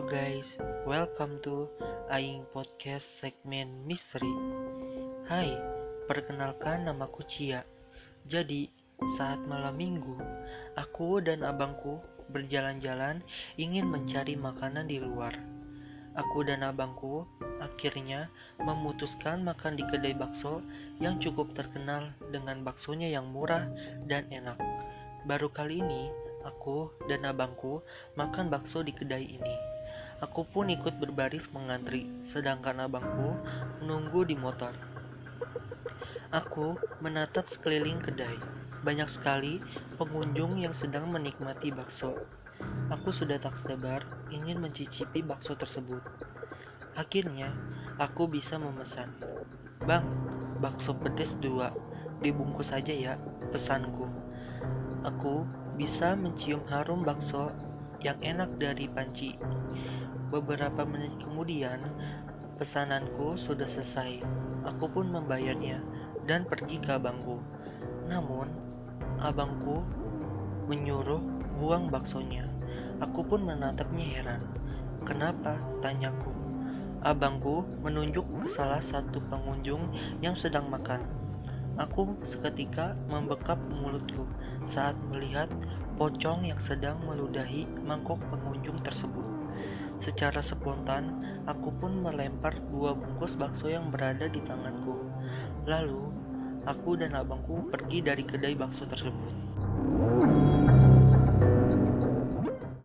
guys, welcome to Aing Podcast segmen misteri. Hai, perkenalkan namaku Cia. Jadi, saat malam minggu, aku dan abangku berjalan-jalan ingin mencari makanan di luar. Aku dan abangku akhirnya memutuskan makan di kedai bakso yang cukup terkenal dengan baksonya yang murah dan enak. Baru kali ini, aku dan abangku makan bakso di kedai ini. Aku pun ikut berbaris mengantri, sedangkan abangku menunggu di motor. Aku menatap sekeliling kedai. Banyak sekali pengunjung yang sedang menikmati bakso. Aku sudah tak sabar ingin mencicipi bakso tersebut. Akhirnya, aku bisa memesan. Bang, bakso pedes dua, dibungkus aja ya, pesanku. Aku bisa mencium harum bakso yang enak dari panci. Beberapa menit kemudian, pesananku sudah selesai. Aku pun membayarnya dan pergi ke abangku. Namun, abangku menyuruh buang baksonya. Aku pun menatapnya heran. Kenapa? Tanyaku. Abangku menunjuk ke salah satu pengunjung yang sedang makan. Aku seketika membekap mulutku saat melihat pocong yang sedang meludahi mangkok pengunjung tersebut. Secara spontan, aku pun melempar dua bungkus bakso yang berada di tanganku. Lalu, aku dan abangku pergi dari kedai bakso tersebut.